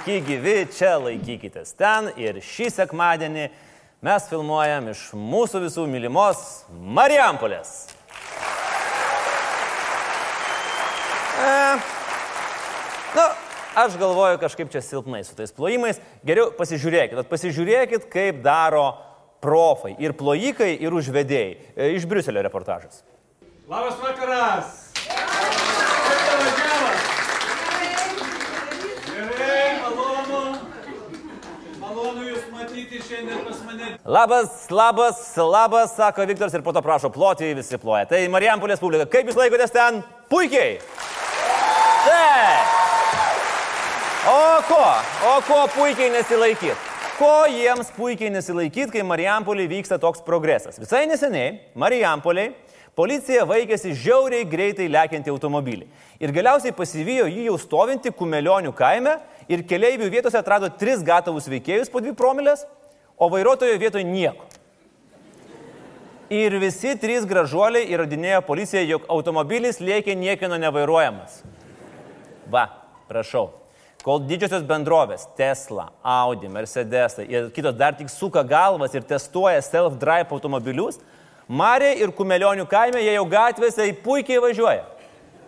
Sveiki! Gyvi, čia laikykitės ten ir šį sekmadienį mes filmuojam iš mūsų visų mylimos Marijampolės. E, nu, aš galvoju kažkaip čia silpnai su tais plojimais. Geriau pasižiūrėkit, pasižiūrėkit, kaip daro profai ir plojikai, ir užvedėjai. E, iš Briuselio reportažas. Labas vakaras! Kaip tavo džiavas? Gerai, malonu. Malonu Jūs matyti šiandien pas mane. Labas, labas, labas, sako Viktoras ir po to prašo ploti, visi ploja. Tai Marijampolės publika, kaip jūs laikotės ten? Puikiai! Taip! O ko? O ko puikiai nesilaikyt? Ko jiems puikiai nesilaikyt, kai Marijampolė vyksta toks progresas? Visai neseniai Marijampolė Policija vaikėsi žiauriai greitai lėkiantį automobilį. Ir galiausiai pasivijo jį jau stovinti Kumelionių kaime ir keleivių vietose atrado tris gatavus veikėjus po dvi promilės, o vairuotojo vietoje nieko. Ir visi trys gražuoliai įrodinėjo policijai, jog automobilis lėkė niekieno nevairuojamas. Va, prašau. Kol didžiosios bendrovės - Tesla, Audi, Mercedes ir kitos dar tik suka galvas ir testuoja self-drive automobilius, Marė ir Kumelionių kaime jie jau gatvėse puikiai važiuoja.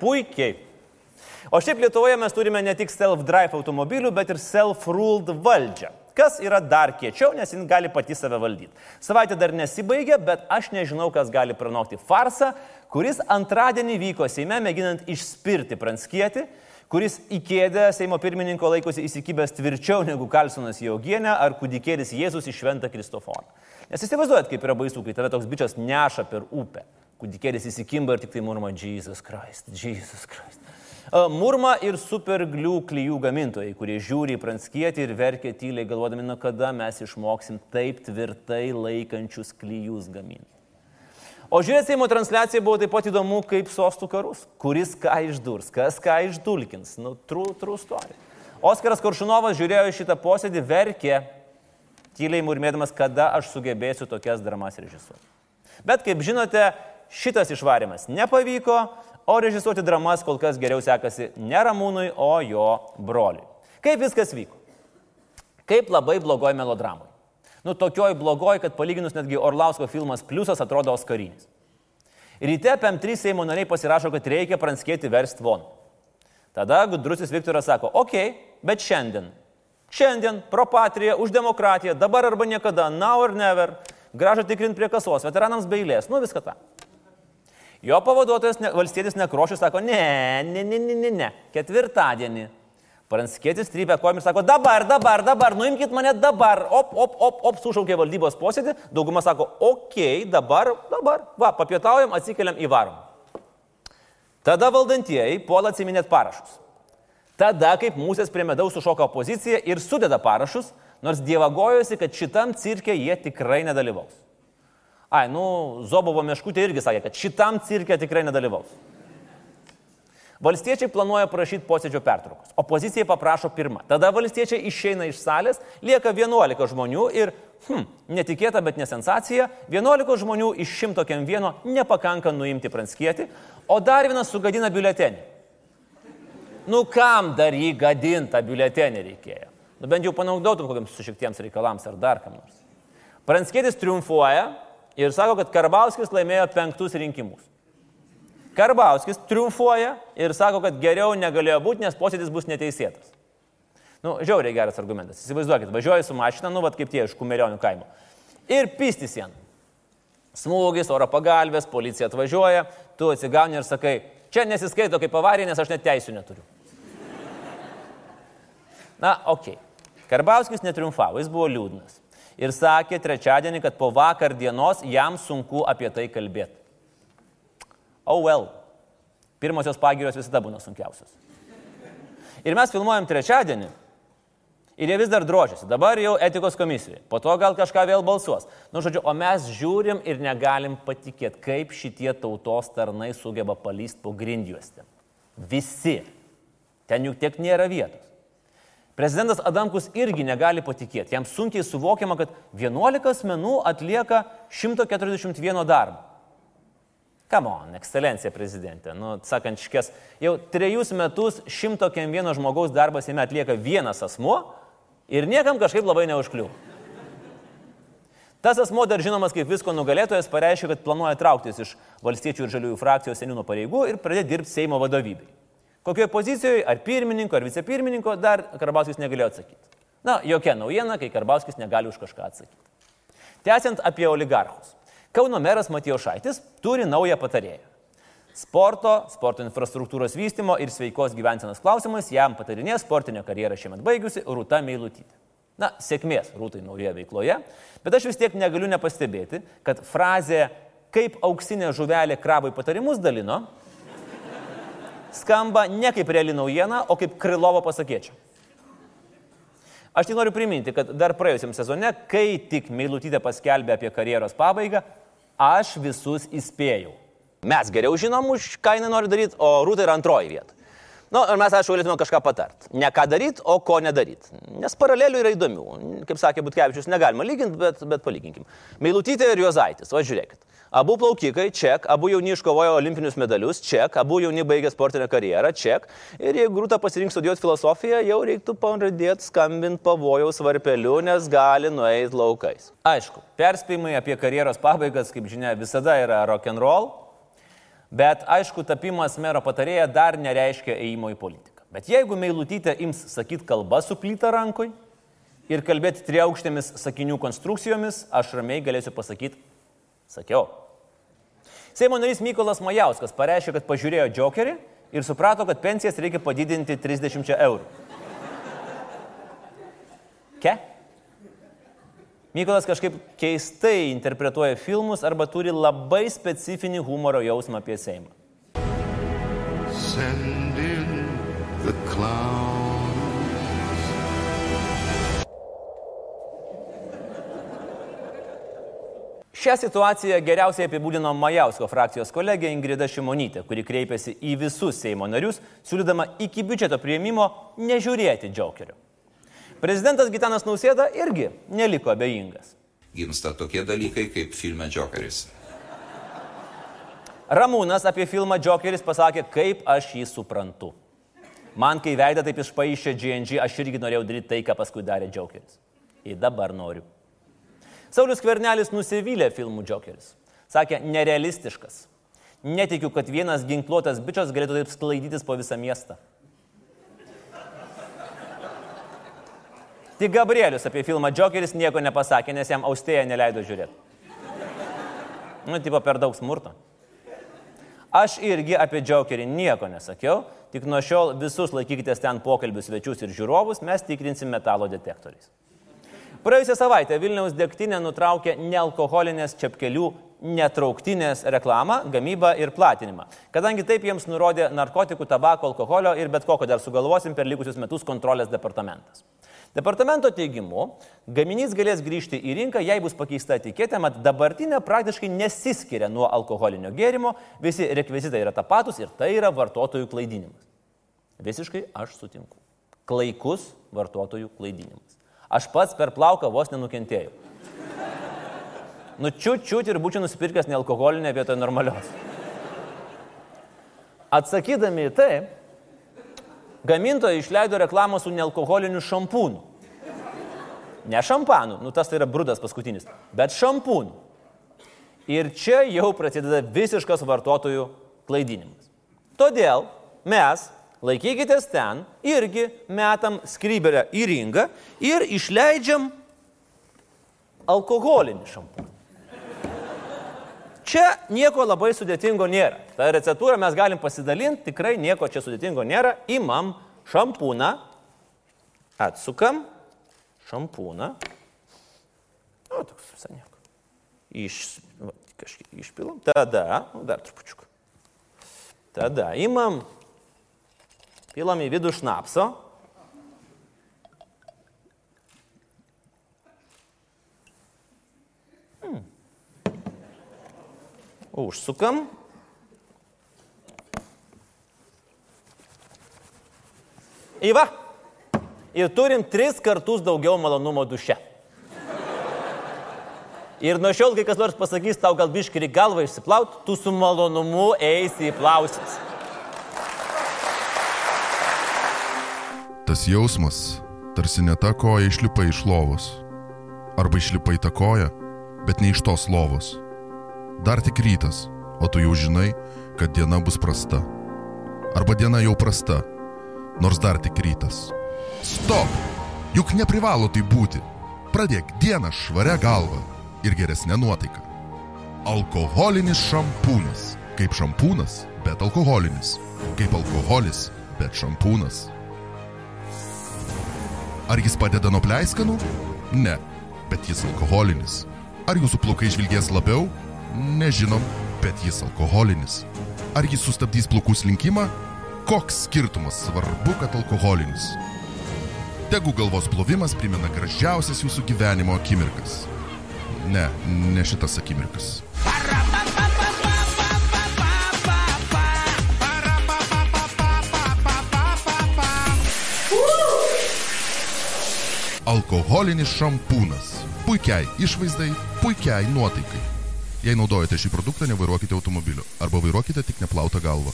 Puikiai. O šiaip Lietuvoje mes turime ne tik self-drive automobilių, bet ir self-ruled valdžią. Kas yra dar kiečiau, nes jin gali pati save valdyti. Savaitė dar nesibaigė, bet aš nežinau, kas gali pranokti farsą, kuris antradienį vyko Seime, mėginant išspirti pranskietį, kuris į kėdę Seimo pirmininko laikosi įsikibęs tvirčiau negu Kalsonas Jaugienė ar kūdikėlis Jėzus į Šventą Kristoforą. Nes įsivaizduojat, kaip yra baisu, kai tave toks bičias neša per upę. Kūdikėlis įsikimba ir tik tai murma Jesus Christ, Jesus Christ. Murma ir superglių klyjų gamintojai, kurie žiūri į pranskietį ir verkia tyliai galvodami, na kada mes išmoksim taip tvirtai laikančius klyjus gaminti. O žiūrėti Seimo transliacija buvo taip pat įdomu kaip sostų karus. Kuris ką išdurs, kas ką išdulkins. Nu, true, true story. Oskaras Koršunovas žiūrėjo šitą posėdį, verkė tyliai murmėdamas, kada aš sugebėsiu tokias dramas režisuoti. Bet kaip žinote, šitas išvarimas nepavyko, o režisuoti dramas kol kas geriau sekasi ne Ramūnui, o jo broliui. Kaip viskas vyko? Kaip labai blogoj melodramui. Nu, tokioj blogoj, kad palyginus netgi Orlausko filmas Pliusas atrodo Oskarinis. Ryte PM3 Seimo nariai pasirašo, kad reikia pranskėti verst von. Tada gudrusis Viktoras sako, okei, okay, bet šiandien Šiandien propatrija už demokratiją, dabar arba niekada, now or never, gražą tikrinti prie kasos, veteranams beilės, nu viską tą. Jo pavaduotojas ne, valstietis nekrošius sako, ne, ne, ne, ne, ne, ne, ketvirtadienį. Pranskėtis trypia kojim ir sako, dabar, dabar, dabar, nuimkit mane dabar, op, op, op, op, sušaukė valdybos posėdį, dauguma sako, okei, okay, dabar, dabar, va, papietaujam, atsikeliam į varom. Tada valdantieji puola atsiminėt parašus. Tada, kaip mūsės prie medaus sušoka opozicija ir sudeda parašus, nors dievagojosi, kad šitam cirke jie tikrai nedalyvaus. Ai, nu, Zobovo meškutė irgi sakė, kad šitam cirke tikrai nedalyvaus. Valstiečiai planuoja prašyti posėdžio pertraukos. Opozicija paprašo pirmą. Tada valstiečiai išeina iš salės, lieka 11 žmonių ir, hm, netikėta, bet nesensacija, 11 žmonių iš 101 nepakanka nuimti pranskietį, o dar vienas sugadina biuletenį. Nu kam dar jį gadintą biuletenį reikėjo? Nu bent jau panaudotum kokiams sušiktiems reikalams ar dar kam nors. Pranskėtis triumfuoja ir sako, kad Karbauskis laimėjo penktus rinkimus. Karbauskis triumfuoja ir sako, kad geriau negalėjo būti, nes posėdis bus neteisėtas. Nu, žiauriai geras argumentas. Įsivaizduokit, važiuoji su mašina, nu, vad kaip tie iš Kumerionių kaimo. Ir pisti sieną. Smūgis, oro pagalbės, policija atvažiuoja, tu atsigauni ir sakai, Čia nesiskaito kaip avarija, nes aš net teisų neturiu. Na. Okay. Karbauskis netriumfavo, jis buvo liūdnas. Ir sakė trečiadienį, kad po vakar dienos jam sunku apie tai kalbėti. Oh well. Pirmosios pagirios visada būna sunkiausios. Ir mes filmuojam trečiadienį, Ir jie vis dar drožiasi. Dabar jau etikos komisijoje. Po to gal kažką vėl balsuos. Nu, žodžiu, o mes žiūrim ir negalim patikėti, kaip šitie tautos tarnai sugeba palysti po grindjuostę. Visi. Ten juk tiek nėra vietos. Prezidentas Adamkus irgi negali patikėti. Jam sunkiai suvokiama, kad 11 asmenų atlieka 141 darbą. Come on, ekscelencija prezidentė. Nu, sakant, škės, jau trejus metus 101 žmogaus darbas jame atlieka vienas asmuo ir niekam kažkaip labai neužkliū. Tas asmo dar žinomas kaip visko nugalėtojas pareiškė, kad planuoja trauktis iš valstiečių ir žaliųjų frakcijos seniūno pareigų ir pradėti dirbti Seimo vadovybei. Kokioje pozicijoje, ar pirmininko, ar vicepirmininko, dar Karbauskis negalėjo atsakyti. Na, jokia naujiena, kai Karbauskis negali už kažką atsakyti. Tęsiant apie oligarchus. Kauno meras Matijo Šaitis turi naują patarėją. Sporto, sporto infrastruktūros vystimo ir sveikos gyvensenos klausimais jam patarinė sportinę karjerą šiemet baigusi Rūta Meilutytė. Na, sėkmės Rūtai naujoje veikloje, bet aš vis tiek negaliu nepastebėti, kad frazė kaip auksinė žuvelė krabui patarimus dalino skamba ne kaip reali naujiena, o kaip Krilovo pasakėčia. Aš tik noriu priminti, kad dar praėjusiam sezone, kai tik Meilutytė paskelbė apie karjeros pabaigą, aš visus įspėjau. Mes geriau žinom, už ką jinai nori daryti, o Rūta yra antroji vieta. Na, nu, ir mes, aišku, galėtume kažką patart. Ne ką daryti, o ko nedaryti. Nes paralelių yra įdomių. Kaip sakė Butkevičius, negalima lyginti, bet, bet palyginkim. Meilutytė ir Juozaitis, va žiūrėkit. Abu plaukikai, ček, abu jauni iškovojo olimpinius medalius, ček, abu jauni baigė sportinę karjerą, ček. Ir jeigu Rūta pasirinks studijuoti filosofiją, jau reiktų pradėti skambinti pavojaus varpeliu, nes gali nueiti laukais. Aišku, perspėjimai apie karjeros pabaigas, kaip žinia, visada yra rock'n'roll, bet aišku, tapimas mero patarėja dar nereiškia eimo į politiką. Bet jeigu meilutytė ims sakyti kalbą su plyta rankoj ir kalbėti triaukštėmis sakinių konstrukcijomis, aš ramiai galėsiu pasakyti, sakiau. Seimo narys Mykolas Majauskas pareiškė, kad pažiūrėjo džokerį ir suprato, kad pensijas reikia padidinti 30 eurų. Ke? Mykolas kažkaip keistai interpretuoja filmus arba turi labai specifinį humoro jausmą apie Seimą. Šią situaciją geriausiai apibūdino Majausko frakcijos kolegė Ingrida Šimonytė, kuri kreipėsi į visus Seimo narius, siūlydama iki biudžeto prieimimo nežiūrėti džiaukerių. Prezidentas Gitanas Nausėda irgi neliko abejingas. Gimsta tokie dalykai kaip filme Džokeris. Ramūnas apie filmą Džokeris pasakė, kaip aš jį suprantu. Man, kai veidą taip išpaaišė GNG, aš irgi norėjau daryti tai, ką paskui darė Džokeris. Ir dabar noriu. Saulis Kvernelis nusivylė filmų Džokeris. Sakė, nerealistiškas. Netikiu, kad vienas ginkluotas bičias galėtų taip sklaidytis po visą miestą. Tik Gabrielius apie filmą Džokeris nieko nepasakė, nes jam austėja neleido žiūrėti. Nu, tipo per daug smurto. Aš irgi apie Džokerį nieko nesakiau, tik nuo šiol visus laikykitės ten pokalbių svečius ir žiūrovus mes tikrinsim metalo detektoriais. Praėjusią savaitę Vilniaus degtinė nutraukė nealkoholinės čepkelių netrauktinės reklamą, gamybą ir platinimą. Kadangi taip jiems nurodė narkotikų, tabako, alkoholio ir bet kokio dar sugalvosim per likusius metus kontrolės departamentas. Departamento teigimu, gaminys galės grįžti į rinką, jei bus pakeista etiketė, mat dabartinė praktiškai nesiskiria nuo alkoholinio gėrimo, visi rekvizitai yra tapatus ir tai yra vartotojų klaidinimas. Visiškai aš sutinku. Klaikus vartotojų klaidinimas. Aš pats per plauką vos nenukentėjau. Nu, čiut, čiut ir būčiau nusipirkęs nealkoholinę vietoj normalios. Atsakydami į tai, gamintojai išleido reklamą su nealkoholiniu šampūnu. Ne šampanu, nu tas tai yra brudas paskutinis, bet šampūnu. Ir čia jau prasideda visiškas vartotojų klaidinimas. Todėl mes laikykitės ten, irgi metam skryberę į ringą ir išleidžiam alkoholinį šampūną. Čia nieko labai sudėtingo nėra. Ta receptūra mes galim pasidalinti, tikrai nieko čia sudėtingo nėra. Imam šampūną, atsukam šampūną. O, toks visai nieko. Iš, va, kažkiek išpilam. Tada, nu, dar trupučiuką. Tada imam pilam į vidų šnapso. Užsukam. Įva. Ir turim tris kartus daugiau malonumo duše. Ir nuo šiol, kai kas nors pasakys tau gal biškiri galvą išsiplaut, tu su malonumu eisi į plausis. Tas jausmas, tarsi ne ta koja išlipa iš lovos. Arba išlipa į tą koją, bet ne iš tos lovos. Dar tik rytas, o tu jau žinai, kad diena bus prasta. Arba diena jau prasta, nors dar tik rytas. Stop! Juk neprivalo tai būti. Pradėk dieną švaria galva ir geresnė nuotaika. Alkoholinis šampūnas. Kaip šampūnas, bet alkoholinis. Kaip alkoholis, bet šampūnas. Ar jis padeda nuo pleiskanų? Ne, bet jis alkoholinis. Ar jūsų plaukai žvilgės labiau? Nežinom, bet jis alkoholinis. Ar jis sustabdys plaukų slinkimą? Koks skirtumas svarbu, kad alkoholinis. Tegu galvos plovimas primena gražiausias jūsų gyvenimo akimirkas. Ne, ne šitas akimirkas. Alkoholinis šampūnas. Puikiai išvaizdai, puikiai nuotaikai. Jei naudojate šį produktą, nevairuokite automobiliu arba vairuokite tik neplautą galvą.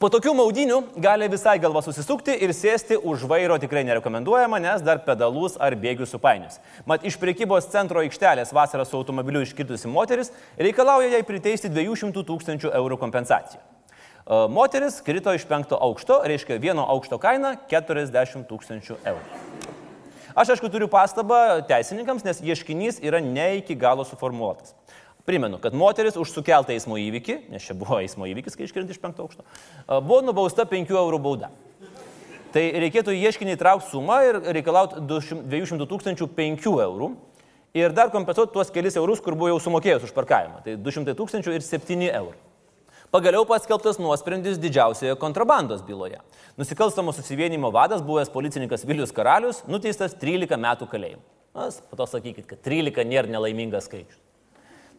Po tokių maudinių gali visai galva susisukti ir sėsti už vairo tikrai nerekomenduojama, nes dar pedalus ar bėgius supainius. Mat iš priekybos centro aikštelės vasarą su automobiliu iškirtusi moteris reikalauja jai priteisti 200 tūkstančių eurų kompensaciją. E, Moteris krito iš penkto aukšto, reiškia vieno aukšto kaina 40 tūkstančių eurų. Aš aišku turiu pastabą teisininkams, nes ieškinys yra ne iki galo suformuotas. Primenu, kad moteris už sukeltą eismo įvykį, nes čia buvo eismo įvykis, kai iškrint iš penkto aukšto, buvo nubausta 5 eurų bauda. Tai reikėtų ieškinį įtraukti sumą ir reikalauti 200 tūkstančių 5 eurų ir dar kompensuoti tuos kelis eurus, kur buvo jau sumokėjus už parkavimą. Tai 200 tūkstančių ir 7 eurų. Pagaliau paskelbtas nuosprendis didžiausioje kontrabandos byloje. Nusikalstamo susivienimo vadas, buvęs policininkas Vilius Karalius, nuteistas 13 metų kalėjimų. Na, po to sakykit, kad 13 nėra nelaimingas skaičius.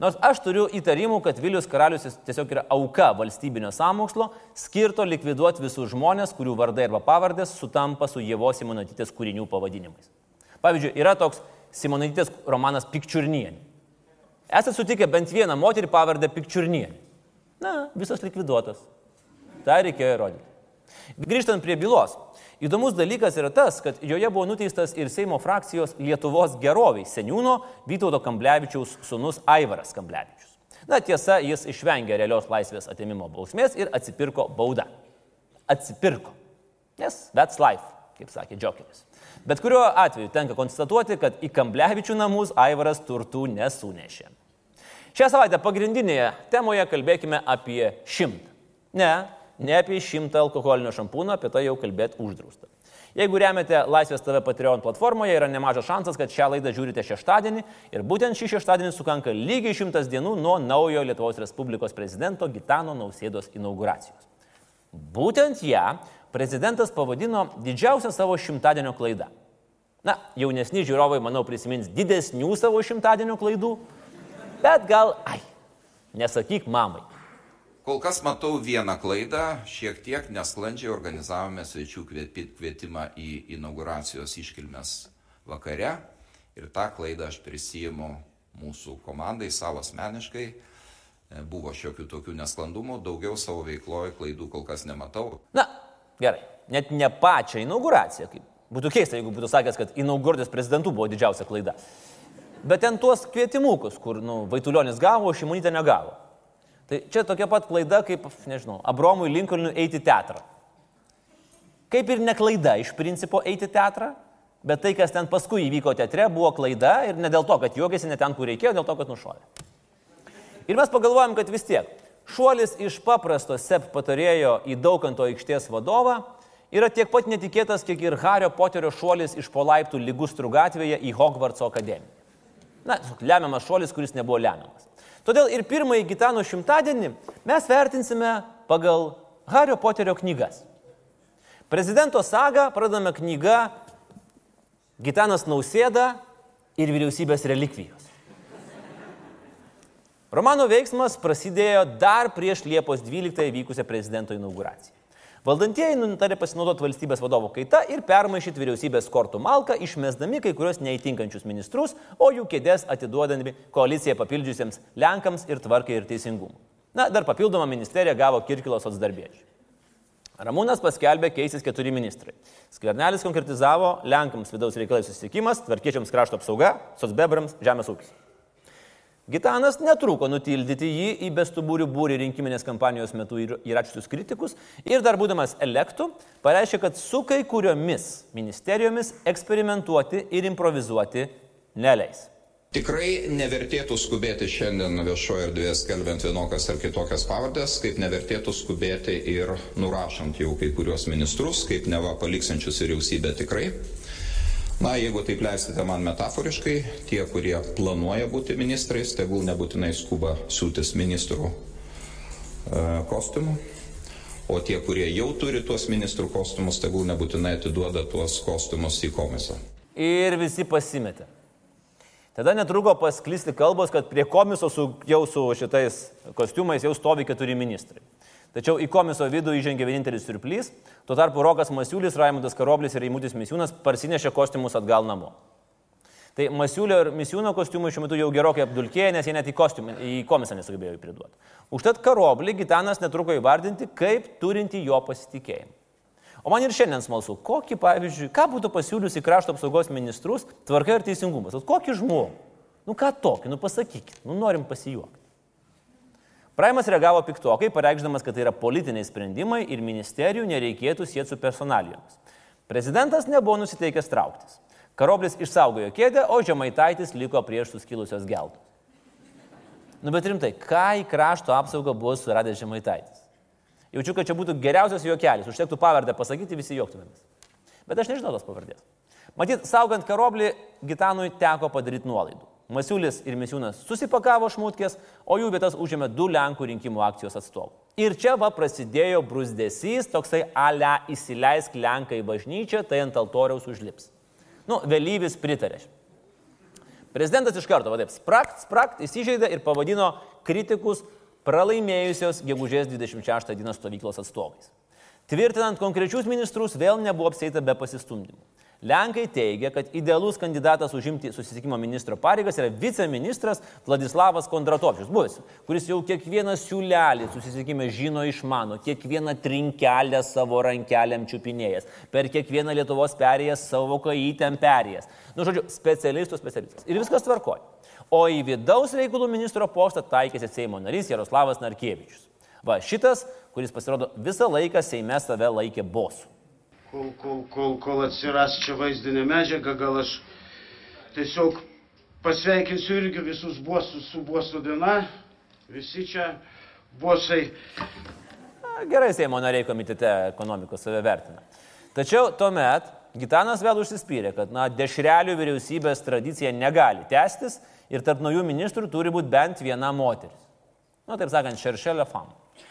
Nors aš turiu įtarimų, kad Vilius Karalius tiesiog yra auka valstybinio samokslo, skirto likviduoti visus žmonės, kurių vardai arba pavardės sutampa su Jėvos Simonatytės kūrinių pavadinimais. Pavyzdžiui, yra toks Simonatytės romanas Pikčiurnienė. Esate sutikę bent vieną moterį pavardę Pikčiurnienė. Na, visos likviduotos. Tai reikėjo įrodyti. Grįžtant prie bylos. Įdomus dalykas yra tas, kad joje buvo nuteistas ir Seimo frakcijos Lietuvos geroviai seniūno Vytauto Kamblevičiaus sunus Aivaras Kamblevičius. Na tiesa, jis išvengė realios laisvės atimimo bausmės ir atsipirko baudą. Atsipirko. Nes that's life, kaip sakė Džokeris. Bet kuriuo atveju tenka konstatuoti, kad į Kamblevičių namus Aivaras turtų nesunešė. Šią savaitę pagrindinėje temoje kalbėkime apie šimtą. Ne, ne apie šimtą alkoholinio šampūno, apie tai jau kalbėti uždrausta. Jeigu remiate Laisvės TV Patreon platformoje, yra nemažas šansas, kad šią laidą žiūrite šeštadienį ir būtent šį šeštadienį sukanka lygiai šimtas dienų nuo naujo Lietuvos Respublikos prezidento Gitano Nausėdos inauguracijos. Būtent ją prezidentas pavadino didžiausia savo šimtadienio klaida. Na, jaunesni žiūrovai, manau, prisimins didesnių savo šimtadienio klaidų, bet gal, ai, nesakyk mamai. Kol kas matau vieną klaidą, šiek tiek nesklandžiai organizavome svečių kvietimą į inauguracijos iškilmes vakare ir tą klaidą aš prisijimu mūsų komandai savo asmeniškai. E, Buvo šiokių tokių nesklandumų, daugiau savo veikloje klaidų kol kas nematau. Na, gerai, net ne pačią inauguraciją, kaip būtų keista, jeigu būtų sakęs, kad inauguruotis prezidentų buvo didžiausia klaida. Bet ten tuos kvietimukus, kur, nu, Vaitulionis gavo, o Šimonytė negavo. Tai čia tokia pat klaida, kaip, nežinau, Abromui Lincolnui eiti į teatrą. Kaip ir ne klaida iš principo eiti į teatrą, bet tai, kas ten paskui įvyko teatre, buvo klaida ir ne dėl to, kad juokėsi ne ten, kur reikėjo, dėl to, kad nušovė. Ir mes pagalvojom, kad vis tiek šuolis iš paprasto SEP patarėjo į Daukanto aikštės vadovą yra tiek pat netikėtas, kiek ir Hario Poterio šuolis iš po laiptų Ligustrų gatvėje į Hogwartso akademiją. Na, lemiamas šuolis, kuris nebuvo lemiamas. Todėl ir pirmąjį Gitano šimtadienį mes vertinsime pagal Hario Poterio knygas. Prezidento sagą pradame knygą Gitanas Nausėda ir vyriausybės relikvijos. Romano veiksmas prasidėjo dar prieš Liepos 12 vykusią prezidento inauguraciją. Valdantieji nutarė pasinaudoti valstybės vadovo kaita ir permaišyti vyriausybės kortų malką, išmesdami kai kurios neįtinkančius ministrus, o jų kėdės atiduodami koaliciją papildžiusiems Lenkams ir tvarkai ir teisingumui. Na, dar papildomą ministeriją gavo Kirkilos atsdarbiečiai. Ramūnas paskelbė keisis keturi ministrai. Skvernelis konkretizavo Lenkams vidaus reikalai susitikimas, tvarkiečiams krašto apsauga, sosbebrams žemės ūkis. Gitanas netruko nutildyti jį į bestuburių būrį rinkiminės kampanijos metu įrašytus kritikus ir dar būdamas elektų pareiškė, kad su kai kuriomis ministerijomis eksperimentuoti ir improvizuoti neleis. Tikrai nevertėtų skubėti šiandien viešoje erdvėje skelbiant vienokias ar kitokias pavardės, kaip nevertėtų skubėti ir nurašant jau kai kurios ministrus, kaip neva paliksančius vyriausybę tikrai. Na, jeigu taip leisite man metaforiškai, tie, kurie planuoja būti ministrais, tegul nebūtinai skuba siūtis ministrų e, kostiumų, o tie, kurie jau turi tuos ministrų kostiumus, tegul nebūtinai atiduoda tuos kostiumus į komisą. Ir visi pasimetė. Tada netruko pasklisti kalbos, kad prie komiso su, jau su šitais kostiumais jau stovi keturi ministrai. Tačiau į komiso vidų įžengė vienintelis surplys, tuo tarpu Rokas Masiulis, Raimundas Karoblis ir Eimutis Misiūnas parsinešė kostiumus atgal namo. Tai Masiulio ir Misiūno kostiumai šiuo metu jau gerokai apdulkėję, nes jie net į, kostiumą, į komisą nesugebėjo priduoti. Užtat Karoblį Gitanas netruko įvardinti kaip turinti jo pasitikėjimą. O man ir šiandien smalsu, kokį, pavyzdžiui, ką būtų pasiūlius į krašto apsaugos ministrus tvarka ir teisingumas. O kokį žmogų? Nu ką tokį, nu pasakykit, nu norim pasijuokti. Praimas reagavo piktokai, pareikšdamas, kad tai yra politiniai sprendimai ir ministerijų nereikėtų sėti su personalijomis. Prezidentas nebuvo nusiteikęs trauktis. Karoblis išsaugojo kėdę, o Žemaitaitis liko prieš suskilusios geltos. Nu bet rimtai, ką į krašto apsaugą buvo suradęs Žemaitaitis? Jaučiu, kad čia būtų geriausias juokelis, užtektų pavardę pasakyti, visi juoktumėmės. Bet aš nežinau tos pavardės. Matyt, saugant karoblį, Gitanui teko padaryti nuolaidų. Masiulis ir Misiūnas susipakavo šmutkės, o jų vietas užėmė du Lenkų rinkimų akcijos atstovai. Ir čia va prasidėjo brusdėsys, toksai ale įsileisk Lenką į bažnyčią, tai ant altoriaus užlips. Nu, vėlyvis pritarė. Prezidentas iš karto, va taip, sprakt, sprakt, įsižeidė ir pavadino kritikus pralaimėjusios gegužės 26 dieną stovyklos atstovais. Tvirtinant konkrečius ministrus vėl nebuvo apseita be pasistumdymų. Lenkai teigia, kad idealus kandidatas užimti susisiekimo ministro pareigas yra viceministras Vladislavas Kondratovičius, buvęs, kuris jau kiekvieną siūlelį susisiekime žino išmano, kiekvieną trinkelę savo rankelėm čiupinėjęs, per kiekvieną Lietuvos perėjęs savo kajytėm perėjęs. Nu, žodžiu, specialistų specialistas. Ir viskas tvarkoja. O į vidaus reikalų ministro postą taikėsi Seimo narys Jaroslavas Narkievičius. Va, šitas, kuris pasirodo visą laiką Seime save laikė bosu kol, kol, kol, kol atsiras čia vaizdinė medžiaga, gal aš tiesiog pasveikinsiu irgi visus bosus su bosų diena, visi čia bosai. Gerai, Seimo nariai komitete ekonomikos save vertina. Tačiau tuomet Gitanas vėl užsispyrė, kad na, dešrelių vyriausybės tradicija negali tęstis ir tarp naujų ministrų turi būti bent viena moteris. Na, taip sakant, šeršelė fam.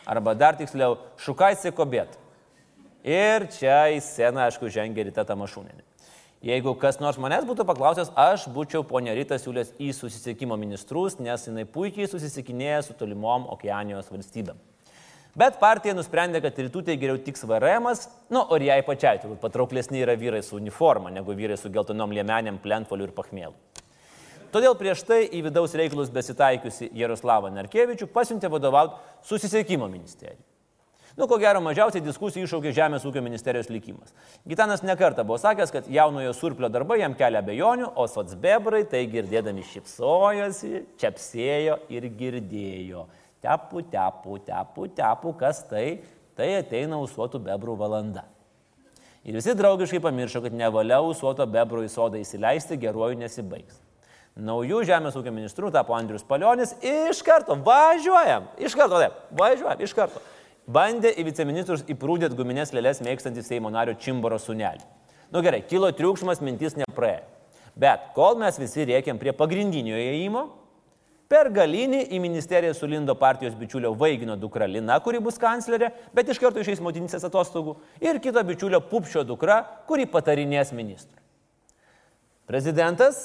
Arba dar tiksliau, šukaisi kobėt. Ir čia į sceną, aišku, žengia Rita Tamašūninė. Jeigu kas nors manęs būtų paklausęs, aš būčiau ponė Rita siūlęs į susisiekimo ministrus, nes jinai puikiai susisiekinėja su tolimom Okeanijos valstybėm. Bet partija nusprendė, kad rytų tai geriau tiks VRM, nu, ir jai pačiai turbūt patrauklesni yra vyrai su uniforma, negu vyrai su geltonom liemenėm, plentfoliu ir pachmėlu. Todėl prieš tai į vidaus reikalus besitaikiusi Jaroslavą Narkevičių pasiuntė vadovauti susisiekimo ministerijai. Nu, ko gero, mažiausiai diskusijų iššaukė Žemės ūkio ministerijos likimas. Gitanas nekarta buvo sakęs, kad jaunojo surplio darbai jam kelia abejonių, o socbebrai tai girdėdami šipsojosi, čiapsėjo ir girdėjo. Tepu, tepu, tepu, tepu, kas tai? Tai ateina usuotų bebrų valanda. Ir visi draugiškai pamiršo, kad nevalia usuoto bebrų į sodą įsileisti, geruoju nesibaigs. Naujų žemės ūkio ministrų tapo Andrius Palionis. Iš karto važiuojam, iš karto, taip, važiuojam, iš karto bandė į viceministrus įprūdėt guminės lėlės mėgstantį Seimo nario Čimboro sunelį. Nu gerai, kilo triukšmas, mintis nepraėjo. Bet kol mes visi rėkiam prie pagrindinio įėjimo, per galinį į ministeriją sulindo partijos bičiulio Vaigino dukra Lina, kuri bus kanclerė, bet iš karto išeis motinysės atostogų, ir kito bičiulio Pupšio dukra, kuri patarinės ministrui. Prezidentas,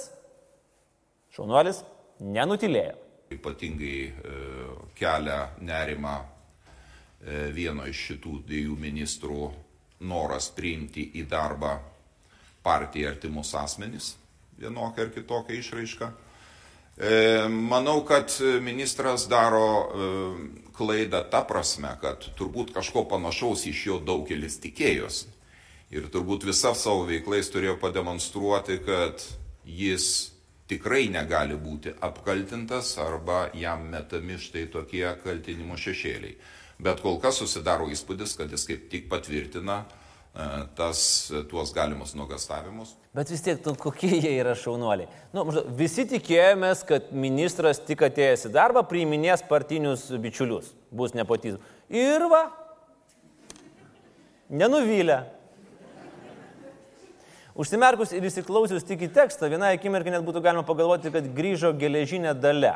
šaunuolis, nenutilėjo. Ypatingai e, kelia nerima vieno iš šitų dviejų ministrų noras priimti į darbą partijai artimus asmenys, vienokią ar kitokią išraišką. E, manau, kad ministras daro e, klaidą ta prasme, kad turbūt kažko panašaus iš jo daugelis tikėjosi. Ir turbūt visą savo veiklais turėjo pademonstruoti, kad jis tikrai negali būti apkaltintas arba jam metami štai tokie kaltinimo šešėliai. Bet kol kas susidaro įspūdis, kad jis kaip tik patvirtina e, tas, tuos galimus nuogastavimus. Bet vis tiek, nu, kokie jie yra šaunuoliai. Nu, maždaug, visi tikėjomės, kad ministras tik atėjęs į darbą priiminės partinius bičiulius, bus nepotizmas. Ir va, nenuvylę. Užsimerkus ir įsiklausius tik į tekstą, vieną akimirką net būtų galima pagalvoti, kad grįžo geležinė dalė.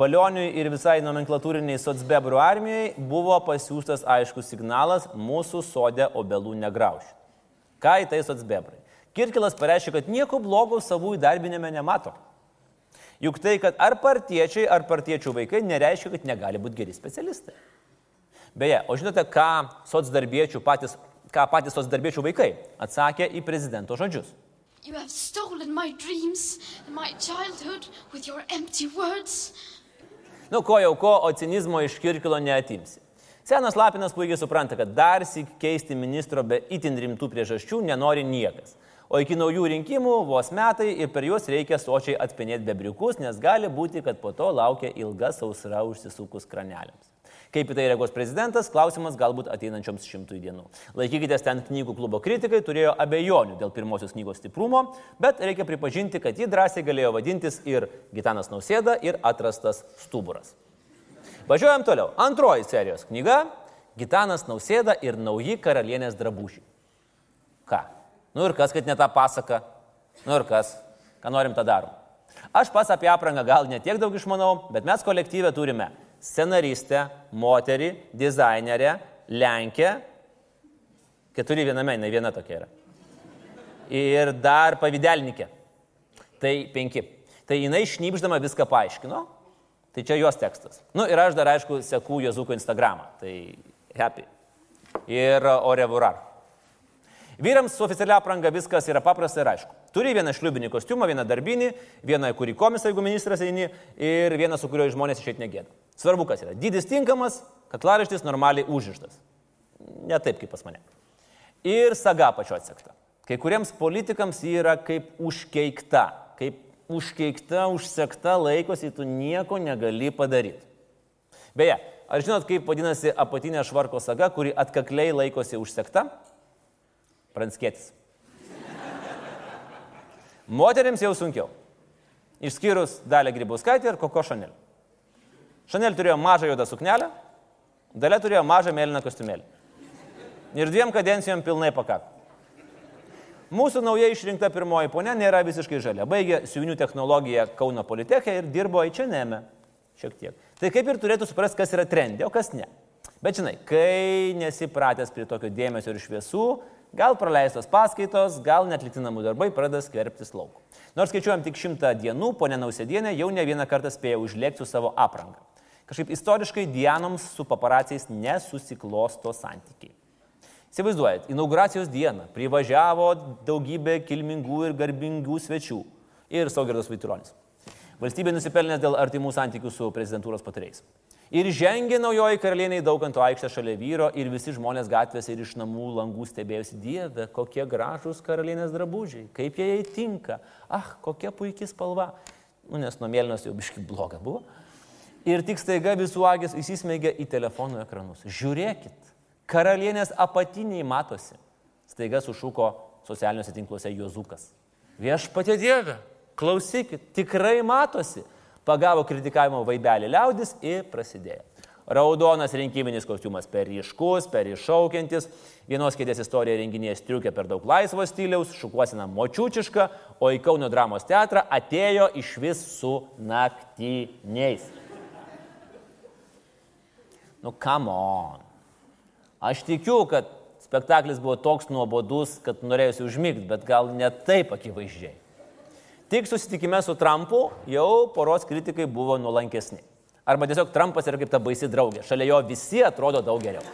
Palioniui ir visai nomenklatūriniai socbebrų armijai buvo pasiūstas aiškus signalas mūsų sodė obelų negrauši. Ką į tai socbebrai? Kirkilas pareiškė, kad nieko blogo savų įdarbinime nemato. Juk tai, kad ar partiečiai, ar partiečių vaikai nereiškia, kad negali būti geri specialistai. Beje, o žinote, ką socdarbiečių patys ką patys tos darbiečių vaikai atsakė į prezidento žodžius. You have stolen my dreams and my childhood with your empty words. Nu, ko jau ko, o cinizmo iš Kirkilo neatimsi. Senas Lapinas puikiai supranta, kad dar sik keisti ministro be itin rimtų priežasčių nenori niekas. O iki naujų rinkimų vos metai ir per juos reikia sočiai atspinėti bebriukus, nes gali būti, kad po to laukia ilga sausra užsisukus kraneliams. Kaip į tai reagos prezidentas, klausimas galbūt ateinančioms šimtui dienų. Laikykitės ten knygų klubo kritikai turėjo abejonių dėl pirmosios knygos stiprumo, bet reikia pripažinti, kad ji drąsiai galėjo vadintis ir Gitanas Nausėda, ir atrastas stuburas. Važiuojam toliau. Antroji serijos knyga - Gitanas Nausėda ir nauji karalienės drabužiai. Ką? Nu ir kas, kad ne tą pasaką? Nu ir kas? Ką norim tą darom? Aš pas apie aprangą gal netiek daug išmanau, bet mes kolektyvę turime scenaristę, moterį, dizainerę, Lenkę. Keturi viename, ne viena tokia yra. Ir dar pavydelnikė. Tai penki. Tai jinai šnipždama viską paaiškino. Tai čia jos tekstas. Na nu, ir aš dar aišku seku Jozuko Instagramą. Tai happy. Ir orevurar. Vyrams su oficialia apranga viskas yra paprasta ir aišku. Turi vieną šliubinį kostiumą, vieną darbinį, vieną, kurį komisą, jeigu ministras eini, ir vieną, su kuriuo žmonės išeit negėda. Svarbu, kas yra. Dydis tinkamas, kaklaraištis normaliai užrištas. Ne taip kaip pas mane. Ir saga pačio atsekta. Kai kuriems politikams yra kaip užkeikta, kaip užkeikta, užsekta laikosi, tu nieko negali padaryti. Beje, ar žinot, kaip vadinasi apatinė švarko saga, kuri atkakliai laikosi užsekta? Pranskėtis. Moteriams jau sunkiau. Išskyrus Dalę Grybauskaitę ir Koko Šanel. Šanel turėjo mažą juodą suknelę, Dalė turėjo mažą mėlyną kostiumėlį. Ir dviem kadencijom pilnai pakako. Mūsų naujai išrinkta pirmoji ponė nėra visiškai žalia. Baigė siūnių technologiją Kauno Politechė ir dirbo Aičianėme. Šiek tiek. Tai kaip ir turėtų suprasti, kas yra trendė, o kas ne. Bet žinai, kai nesipratęs prie tokio dėmesio ir šviesų, Gal praleistos paskaitos, gal netlikti namų darbai pradeda skverbtis lauk. Nors skaičiuojam tik šimtą dienų, ponė Nausėdienė jau ne vieną kartą spėjo užlėkti su savo apranga. Kažkaip istoriškai Dianoms su paparaciais nesusiklosto santykiai. Įsivaizduojat, inauguracijos dieną privažiavo daugybė kilmingų ir garbingų svečių ir Saugirdas Vaituronis. Valstybė nusipelnė dėl artimų santykių su prezidentūros patarėjais. Ir žengė naujoji karalienė į Daukanto aikštę šalia vyro ir visi žmonės gatvėse ir iš namų langų stebėjosi, Dieve, kokie gražūs karalienės drabužiai, kaip jie jai tinka, ah, kokia puikia spalva. Nu, nes nuo mėlynos jau biški bloga buvo. Ir tik staiga visų agės įsismėgė į telefonų ekranus. Žiūrėkit, karalienės apatiniai matosi. Staiga sušuko socialiniuose tinkluose Jozukas. Viešpatė Dieve, klausykit, tikrai matosi pagavo kritikavimo vaibelį liaudis ir prasidėjo. Raudonas rinkiminis kostiumas per ryškus, per iššaukiantis, vienos kėdės istorija renginėje striukė per daug laisvo stiliaus, šukuosina močiučiška, o į Kauno dramos teatrą atėjo iš vis su naktiniais. Nu, come on. Aš tikiu, kad spektaklis buvo toks nuobodus, kad norėjusi užmigti, bet gal ne taip akivaizdžiai. Tik susitikime su Trumpu jau poros kritikai buvo nuolankesni. Arba tiesiog Trumpas yra kaip ta baisi draugė. Šalia jo visi atrodo daug geriau.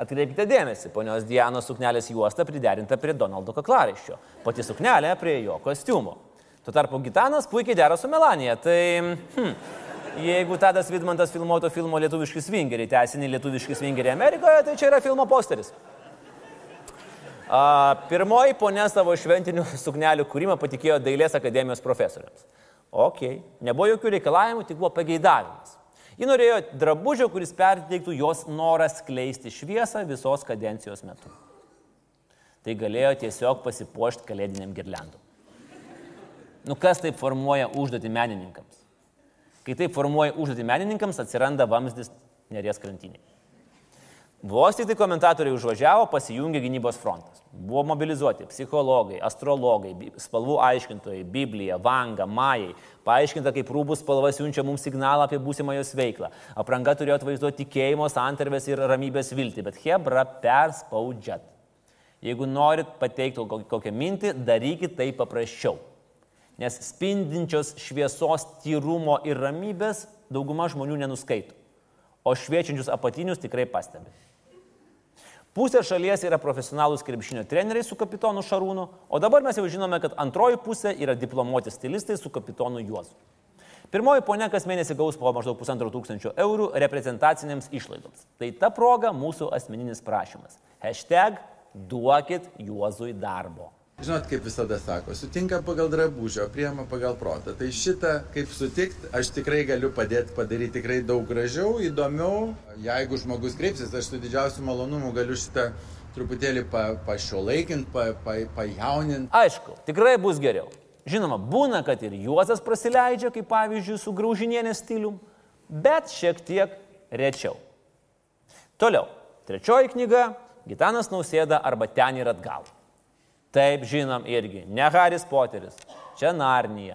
Atkreipkite dėmesį, ponios Dianos suknelės juosta priderinta prie Donaldo kaklaraiščio, pati suknelė prie jo kostiumo. Tuo tarpu Gitanas puikiai dera su Melanija, tai hm, jeigu Tadas Vidmantas filmuotų filmo Lietuviški svingeriai, tęsinį Lietuviški svingeriai Amerikoje, tai čia yra filmo posteris. A, pirmoji ponė savo šventinių suknelių kūrimą patikėjo Dailės akademijos profesoriams. Ok, nebuvo jokių reikalavimų, tik buvo pageidavimas. Ji norėjo drabužio, kuris perteiktų jos norą skleisti šviesą visos kadencijos metu. Tai galėjo tiesiog pasipuošti kalėdiniam girliandom. Nu kas taip formuoja užduotį menininkams? Kai taip formuoja užduotį menininkams, atsiranda vamzdis neries krantiniai. Vos tik tai komentatoriai užvažiavo, pasijungė gynybos frontas. Buvo mobilizuoti psichologai, astrologai, spalvų aiškintojai, Biblija, Vanga, Majai. Paaiškinta, kaip rūbų spalva siunčia mums signalą apie būsimą jos veiklą. Apranga turėjo atvaizduoti tikėjimo, santarvės ir ramybės viltį, bet Hebra perspaudžiat. Jeigu norit pateikti kokią mintį, darykit tai paprasčiau. Nes spindinčios šviesos, tyrumo ir ramybės dauguma žmonių nenuskaito, o šviečiančius apatinius tikrai pastebi. Pusė šalies yra profesionalūs krepšinio treneriai su kapitonu Šarūnu, o dabar mes jau žinome, kad antroji pusė yra diplomuoti stilistai su kapitonu Juozu. Pirmoji ponia kas mėnesį gaus po maždaug pusantro tūkstančio eurų reprezentacinėms išlaidoms. Tai ta proga mūsų asmeninis prašymas. Hashtag duokit Juozui darbo. Žinot, kaip visada sako, sutinka pagal drabužio, priema pagal protą. Tai šitą, kaip sutikt, aš tikrai galiu padėti padaryti tikrai daug gražiau, įdomiau. Jeigu žmogus kreipsis, aš su didžiausiu malonumu galiu šitą truputėlį pa, pašiuolaikinti, pa, pa, pajauninti. Aišku, tikrai bus geriau. Žinoma, būna, kad ir Juozas prasileidžia, kaip pavyzdžiui, su graužinienės stilium, bet šiek tiek rečiau. Toliau, trečioji knyga - Gitanas Nausėda arba ten ir atgal. Taip, žinom irgi, ne Haris Poteris, čia Narnija.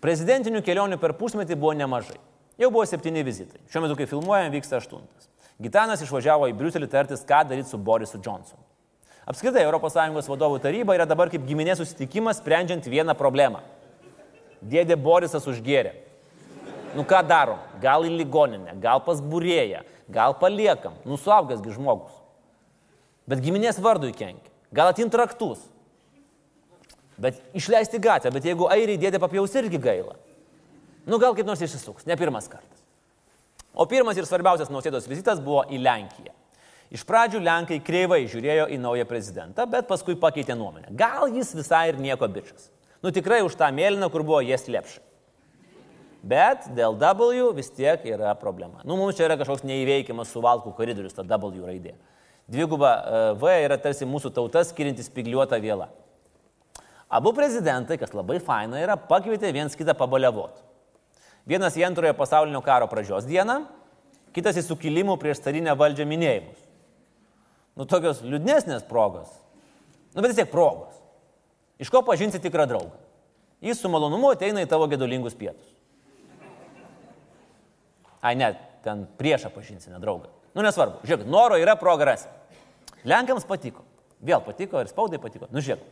Prezidentinių kelionių per pusmetį buvo nemažai. Jau buvo septyni vizitai. Šiuo metu, kai filmuojam, vyksta aštuntas. Gitanas išvažiavo į Briuselį tartis, ką daryti su Borisu Johnsonu. Apskritai, ES vadovų taryba yra dabar kaip giminės susitikimas, sprendžiant vieną problemą. Dėdė Borisas užgėrė. Nu ką darom? Gal į ligoninę, gal pas būrėją, gal paliekam. Nu suaugasgi žmogus. Bet giminės vardui kenkia. Gal atimti raktus. Bet išleisti gatvę, bet jeigu airiai dėdė papjaus irgi gaila. Nu gal kaip nors išsisuks, ne pirmas kartas. O pirmas ir svarbiausias nausėdos vizitas buvo į Lenkiją. Iš pradžių Lenkai kreivai žiūrėjo į naują prezidentą, bet paskui pakeitė nuomonę. Gal jis visai ir nieko bičias. Nu tikrai už tą mėlyną, kur buvo jas lepšai. Bet dėl W vis tiek yra problema. Nu mums čia yra kažkoks neįveikiamas suvalkų koridorius, ta W raidė. Dviguba e, V yra tarsi mūsų tautas skirinti spigliuotą vėlą. Abu prezidentai, kas labai faina, yra pakvietę viens kitą pabaliavot. Vienas į antrojo pasaulinio karo pradžios dieną, kitas į sukilimų prieš carinę valdžią minėjimus. Nu, tokios liūdnesnės progos. Nu, bet vis tiek progos. Iš ko pažinsi tikrą draugą? Jis su malonumu ateina į tavo gedulingus pietus. Ai, ne, ten priešą pažinsi, ne draugą. Nu, nesvarbu. Žiūrėk, noro yra progres. Lenkams patiko. Vėl patiko ir spaudai patiko. Nu, žiūrėk,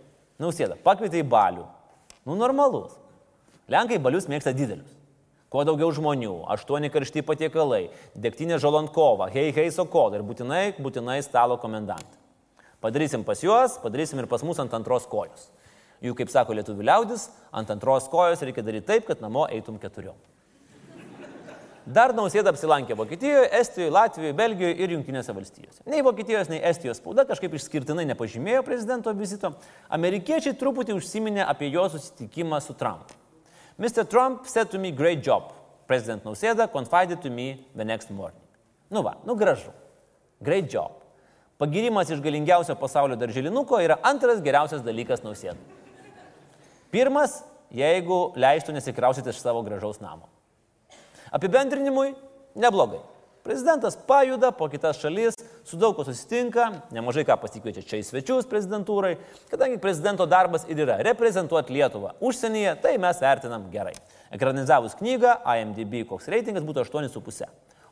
nausėda, pakvietė į balių. Nu, normalus. Lenkai balius mėgsta didelius. Kuo daugiau žmonių, aštuoni karšti patiekalai, degtinė žalonkova, hei, hei, sokol ir būtinai, būtinai stalo komendantą. Padarysim pas juos, padarysim ir pas mus ant antros kojos. Jų, kaip sako lietuvių liaudis, ant antros kojos reikia daryti taip, kad namo eitum keturiom. Dar nausėda apsilankė Vokietijoje, Estijoje, Latvijoje, Belgijoje ir Junktinėse valstijose. Nei Vokietijos, nei Estijos spauda kažkaip išskirtinai nepažymėjo prezidento vizito. Amerikiečiai truputį užsiminė apie jo susitikimą su Trump. Mr. Trump said to me, great job. President Nausėda confided to me the next morning. Nu va, nu gražu. Great job. Pagirimas iš galingiausio pasaulio darželinuko yra antras geriausias dalykas Nausėda. Pirmas, jeigu leistų nesikrausyti iš savo gražaus namo. Apibendrinimui neblogai. Prezidentas pajuda po kitas šalis, su daug ko susitinka, nemažai ką pasikviečia čia į svečius prezidentūrai, kadangi prezidento darbas ir yra reprezentuoti Lietuvą užsienyje, tai mes vertinam gerai. Ekranizavus knygą, IMDB koks reitingas būtų 8,5.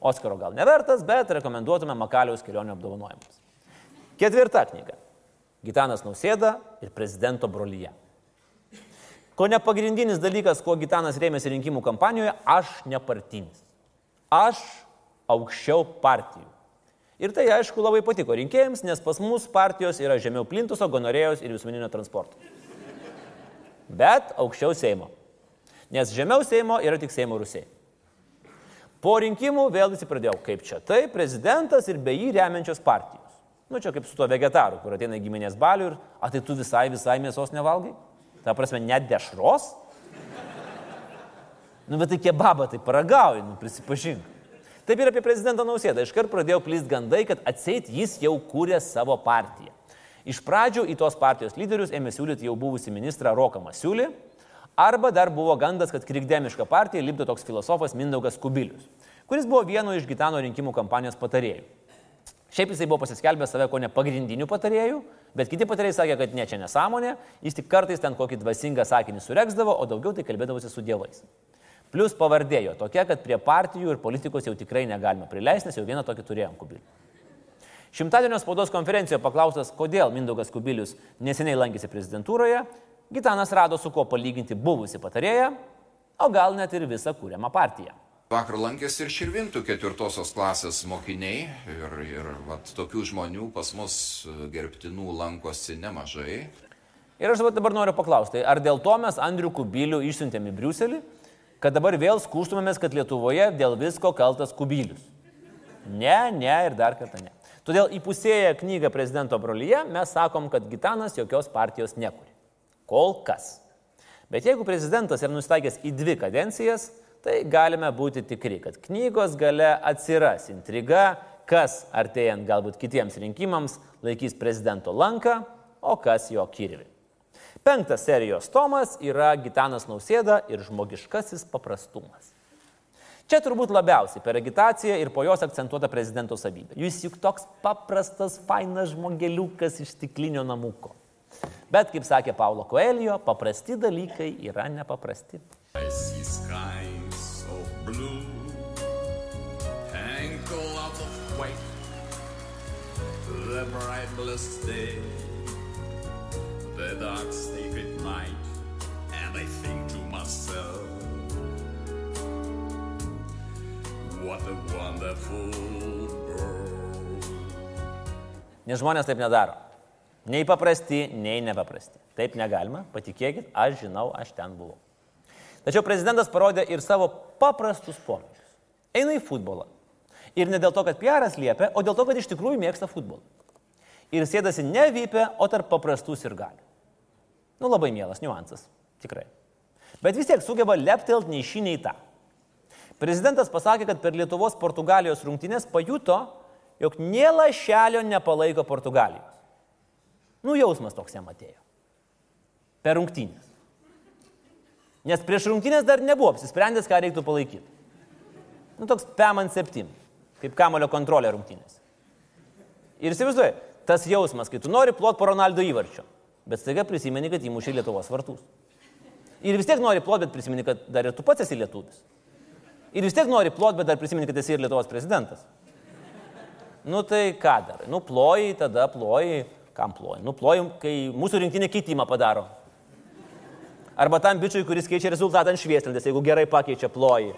Oskaro gal nevertas, bet rekomenduotume Makaliaus kelionių apdovanojimus. Ketvirta knyga. Gitanas Nausėda ir prezidento brolyje. Ko ne pagrindinis dalykas, kuo Gitanas rėmėsi rinkimų kampanijoje, aš nepartinis. Aš aukščiau partijų. Ir tai aišku labai patiko rinkėjams, nes pas mus partijos yra žemiau plintuso, gonorėjos ir visuomeninio transporto. Bet aukščiau Seimo. Nes žemiau Seimo yra tik Seimo rusiai. Po rinkimų vėl visi pradėjo, kaip čia tai, prezidentas ir be jį remiančios partijos. Nu čia kaip su tuo vegetaru, kur ateina giminės balių ir, a tai tu visai, visai mėsos nevalgai? Ta prasme, net dešros? Nu, bet tai kebabą tai paragauji, nu, prisipažink. Taip ir apie prezidentą Nausėdą. Iškart pradėjo plyst gandai, kad atseit jis jau kūrė savo partiją. Iš pradžių į tos partijos lyderius ėmė siūlyti jau buvusi ministrą Roką Masiulį, arba dar buvo gandas, kad krikdemišką partiją lipdo toks filosofas Mindaugas Kubilius, kuris buvo vienu iš Gitano rinkimų kampanijos patarėjų. Šiaip jisai buvo pasiskelbęs save ko ne pagrindiniu patarėju, bet kiti patarėjai sakė, kad ne čia nesąmonė, jis tik kartais ten kokį dvasingą sakinį sureksdavo, o daugiau tai kalbėdavosi su dievais. Plus pavardėjo tokia, kad prie partijų ir politikos jau tikrai negalima prileisti, nes jau vieną tokį turėjom kubilių. Šimtadienio spaudos konferencijoje paklaustas, kodėl Mindaugas Kubilius neseniai lankėsi prezidentūroje, Gitanas rado su kuo palyginti buvusi patarėją, o gal net ir visą kūriamą partiją. Vakar lankėsi ir Širvintų ketvirtosios klasės mokiniai ir, ir vat, tokių žmonių pas mus gerbtinų lankosi nemažai. Ir aš dabar noriu paklausti, ar dėl to mes Andrių Kubilių išsiuntėm į Briuselį, kad dabar vėl skūstumėmės, kad Lietuvoje dėl visko kaltas Kubilius? Ne, ne ir dar kartą ne. Todėl įpusėję knygą prezidento brolyje mes sakom, kad Gitanas jokios partijos nekuri. Kol kas. Bet jeigu prezidentas yra nustaikęs į dvi kadencijas, tai galime būti tikri, kad knygos gale atsiras intriga, kas artėjant galbūt kitiems rinkimams laikys prezidento lanką, o kas jo kirvi. Penktas serijos tomas yra Gitanas Nausėda ir žmogiškasis paprastumas. Čia turbūt labiausiai per agitaciją ir po jos akcentuota prezidento savybė. Jūs juk toks paprastas, fainas žmogeliukas iš stiklinio namuko. Bet, kaip sakė Paulo Koelio, paprasti dalykai yra nepaprasti. I white, the bright blessed day, the dark sacred night, and I think to myself, what a wonderful world. Nes žmonės taip nedaro. Nei paprasti, nei nepaprasti. Taip negalima, patikėkit, aš žinau, aš ten buvau. Tačiau prezidentas parodė ir savo paprastus pomėgius. Eina į futbolą. Ir ne dėl to, kad Pieras liepia, o dėl to, kad iš tikrųjų mėgsta futbolą. Ir sėdasi ne vypę, o tarp paprastų ir galių. Nu labai mielas niuansas, tikrai. Bet vis tiek sugeba leptelt nei šį, nei tą. Prezidentas pasakė, kad per Lietuvos Portugalijos rungtynės pajuto, jog nie lašelio nepalaiko Portugalijos. Nu jausmas toks jam atėjo. Per rungtynės. Nes prieš rungtynės dar nebuvo apsisprendęs, ką reiktų palaikyti. Nu, toks PEMAN 7, kaip kamulio kontrolė rungtynės. Ir įsivaizduoju, tas jausmas, kai tu nori plot po Ronaldo įvarčio, bet staiga prisimeni, kad įmušė Lietuvos vartus. Ir vis tiek nori plot, bet prisimeni, kad dar ir tu pats esi lietuvis. Ir vis tiek nori plot, bet dar prisimeni, kad esi ir Lietuvos prezidentas. Nu tai ką darai? Nu ploji, tada ploji, kam ploji? Nu ploji, kai mūsų rinktinė keitimą padaro. Arba tam bičiui, kuris keičia rezultatą ant švieslentės, jeigu gerai pakeičia ploji.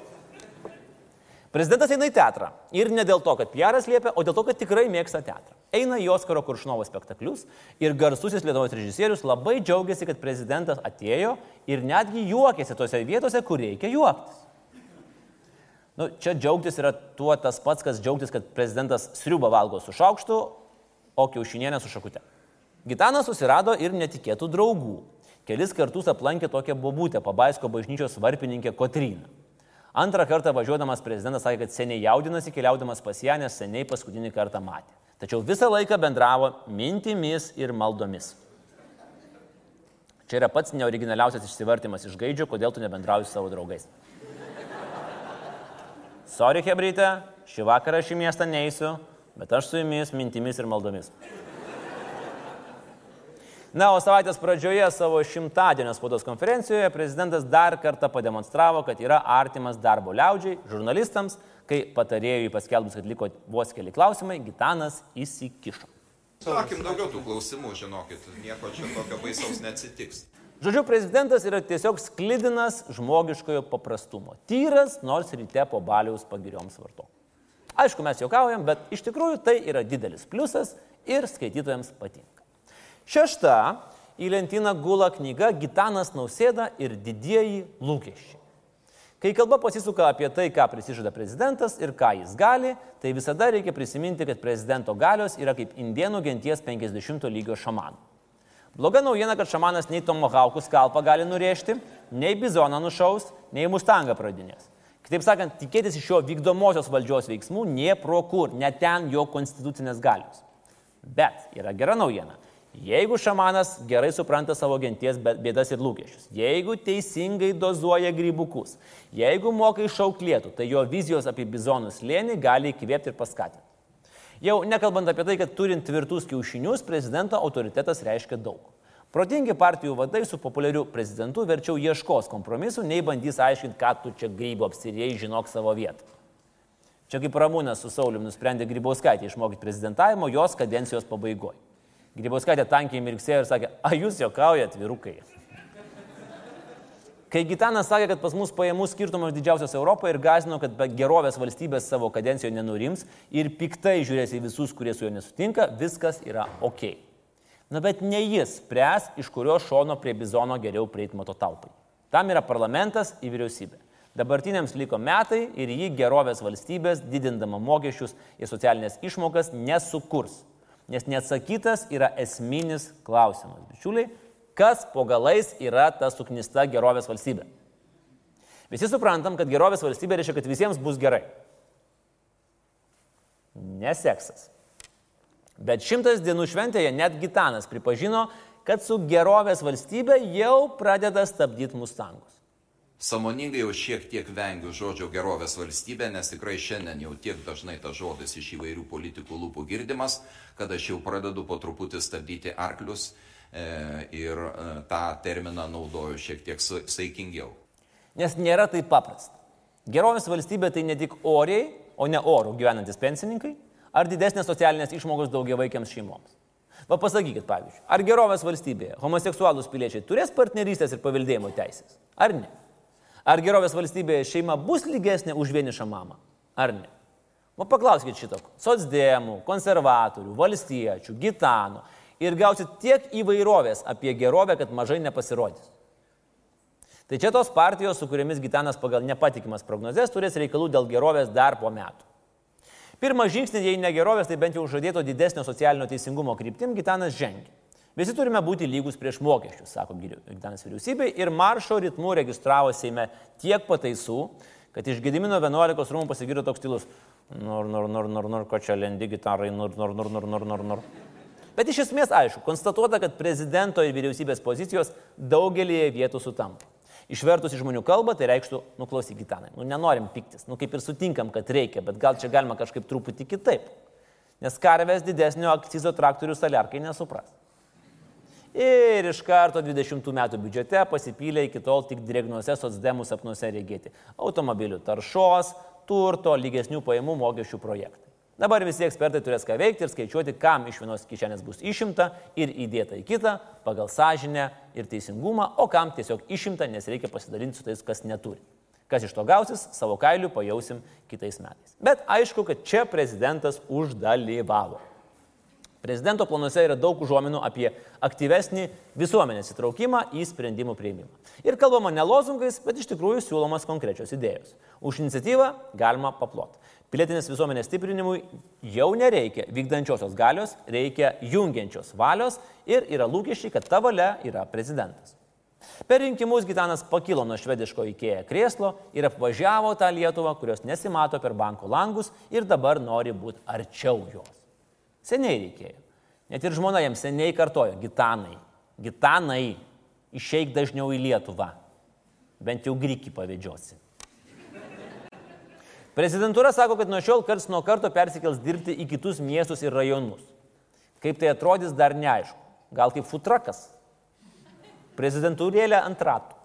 Prezidentas eina į teatrą. Ir ne dėl to, kad Pieras liepia, o dėl to, kad tikrai mėgsta teatrą. Eina į Oskaro Kuršnovo spektaklius ir garsusis Lietuvos režisierius labai džiaugiasi, kad prezidentas atėjo ir netgi juokėsi tose vietose, kur reikia juoktis. Nu, čia džiaugtis yra tuo tas pats, kas džiaugtis, kad prezidentas sriubą valgo su šaukštu, o kiaušinienę su šakute. Gitanas susirado ir netikėtų draugų. Kelis kartus aplankė tokią bobutę, Pabaisko bažnyčios varpininkę Kotryną. Antrą kartą važiuodamas prezidentas sakė, kad seniai jaudinasi keliaudamas pas ją, nes seniai paskutinį kartą matė. Tačiau visą laiką bendravo mintimis ir maldomis. Čia yra pats neoriginaliausias išsivartimas iš gaidžio, kodėl tu nebendrauji su savo draugais. Sorry, Hebryte, šį vakarą šį miestą neįsiu, bet aš su jumis mintimis ir maldomis. Na, o savaitės pradžioje savo šimtadienio spaudos konferencijoje prezidentas dar kartą pademonstravo, kad yra artimas darbo liaudžiai, žurnalistams, kai patarėjui paskelbus, kad liko vos keli klausimai, Gitanas įsikišo. Sakim daugiau tų klausimų, žinokit, nieko čia tokio baisaus neatsitiks. Žodžiu, prezidentas yra tiesiog sklidinas žmogiškojo paprastumo. Tyras, nors ryte po baliaus pagirioms varto. Aišku, mes juokaujam, bet iš tikrųjų tai yra didelis pliusas ir skaitytojams patinka. Šešta į lentyną gula knyga Gitanas Nausėda ir didieji lūkesčiai. Kai kalba pasisuka apie tai, ką prisižada prezidentas ir ką jis gali, tai visada reikia prisiminti, kad prezidento galios yra kaip indienų genties 50 lygio šamanų. Bloga naujiena, kad šamanas nei tomohaukų skalpą gali nurėžti, nei bizoną nušaus, nei mustangą pradinės. Kitaip sakant, tikėtis iš jo vykdomosios valdžios veiksmų nie pro kur, net ten jo konstitucinės galios. Bet yra gera naujiena. Jeigu šamanas gerai supranta savo genties bėdas ir lūkesčius, jeigu teisingai dozuoja grybukus, jeigu moka išauklėtų, tai jo vizijos apie bizonus lėnį gali įkvėpti ir paskatinti. Jau nekalbant apie tai, kad turint tvirtus kiaušinius, prezidento autoritetas reiškia daug. Protingi partijų vadai su populiariu prezidentu verčiau ieškos kompromisų, nei bandys aiškinti, ką tu čia grybo apsirėjai, žinok savo vietą. Čia kaip Ramūnas su Saulim nusprendė Grybauskaitį išmokyti prezidentavimo jos kadencijos pabaigoje. Grybauskaitė tankiai mirksėjo ir sakė, a jūs jokaujat, vyrukai. Kai Gitanas sakė, kad pas mus pajamų skirtumas didžiausias Europoje ir gazino, kad be gerovės valstybės savo kadencijoje nenurims ir piktai žiūrės į visus, kurie su juo nesutinka, viskas yra ok. Na bet ne jis spręs, iš kurio šono prie bizono geriau prieiti mototaupai. Tam yra parlamentas į vyriausybę. Dabartiniams liko metai ir jį gerovės valstybės, didindama mokesčius ir socialinės išmokas, nesukurs nes neatsakytas yra esminis klausimas. Bičiuliai, kas po galais yra ta suknista gerovės valstybė? Visi suprantam, kad gerovės valstybė reiškia, kad visiems bus gerai. Neseksas. Bet šimtas dienų šventėje net Gitanas pripažino, kad su gerovės valstybė jau pradeda stabdyti mustangus. Samoningai jau šiek tiek vengiu žodžio gerovės valstybė, nes tikrai šiandien jau tiek dažnai tas žodis iš įvairių politikų lūpų girdimas, kad aš jau pradedu po truputį stabdyti arklius e, ir e, tą terminą naudoju šiek tiek saikingiau. Nes nėra taip paprasta. Gerovės valstybė tai ne tik oriai, o ne orų gyvenantis pensininkai, ar didesnės socialinės išmokos daugiavaikiams šeimoms. Va pasakykit, pavyzdžiui, ar gerovės valstybėje homoseksualūs piliečiai turės partnerystės ir paveldėjimo teisės, ar ne? Ar gerovės valstybėje šeima bus lygesnė už vienišą mamą? Ar ne? O paklauskit šito. Sotsdėmų, konservatorių, valstiečių, gitanų. Ir gausit tiek įvairovės apie gerovę, kad mažai nepasirodys. Tai čia tos partijos, su kuriamis Gitanas pagal nepatikimas prognozes turės reikalų dėl gerovės dar po metų. Pirmas žingsnis, jei ne gerovės, tai bent jau žadėto didesnio socialinio teisingumo kryptim Gitanas žengia. Visi turime būti lygus prieš mokesčius, sako Gitanas vyriausybė, ir maršo ritmu registravo Seime tiek pataisų, kad iš Gedimino 11 rūmų pasigirdo toks stilus. Nor, nor, nor, nor, nor, ko čia lendi gitarai, nor, nor, nor, nor, nor, nor, nor. Bet iš esmės aišku, konstatuota, kad prezidento ir vyriausybės pozicijos daugelį vietų sutampa. Išvertus į žmonių kalbą, tai reikštų, nuklausyk gitanai, nu nenorim piktis, nu kaip ir sutinkam, kad reikia, bet gal čia galima kažkaip truputį kitaip. Nes karvės didesnio akcizo traktorių saliarkai nesupras. Ir iš karto 20 metų biudžete pasipylė iki tol tik drėgnuose socdemų sapnuose regėti automobilių taršos, turto, lygesnių pajamų mokesčių projektai. Dabar visi ekspertai turės ką veikti ir skaičiuoti, kam iš vienos kišenės bus išimta ir įdėta į kitą pagal sąžinę ir teisingumą, o kam tiesiog išimta, nes reikia pasidalinti su tais, kas neturi. Kas iš to gausis, savo kailių pajausim kitais metais. Bet aišku, kad čia prezidentas uždalyvavo. Prezidento planuose yra daug užuominų apie aktyvesnį visuomenės įtraukimą į sprendimų prieimimą. Ir kalbama ne lozungais, bet iš tikrųjų siūlomas konkrečios idėjos. Už iniciatyvą galima paploti. Pilietinės visuomenės stiprinimui jau nereikia vykdančiosios galios, reikia jungiančios valios ir yra lūkesčiai, kad ta valia yra prezidentas. Per rinkimus Gitanas pakilo nuo švediško įkėję krėslo ir apvažiavo tą Lietuvą, kurios nesimato per banko langus ir dabar nori būti arčiau jos. Seniai reikėjo. Net ir žmona jam seniai kartojo, gitanai, gitanai, išeik dažniau į Lietuvą. Bent jau grįkį pavėdžiosi. Prezidentūra sako, kad nuo šiol karts nuo karto persikels dirbti į kitus miestus ir rajonus. Kaip tai atrodys, dar neaišku. Gal kaip futrakas. Prezidentūrėlė ant ratų.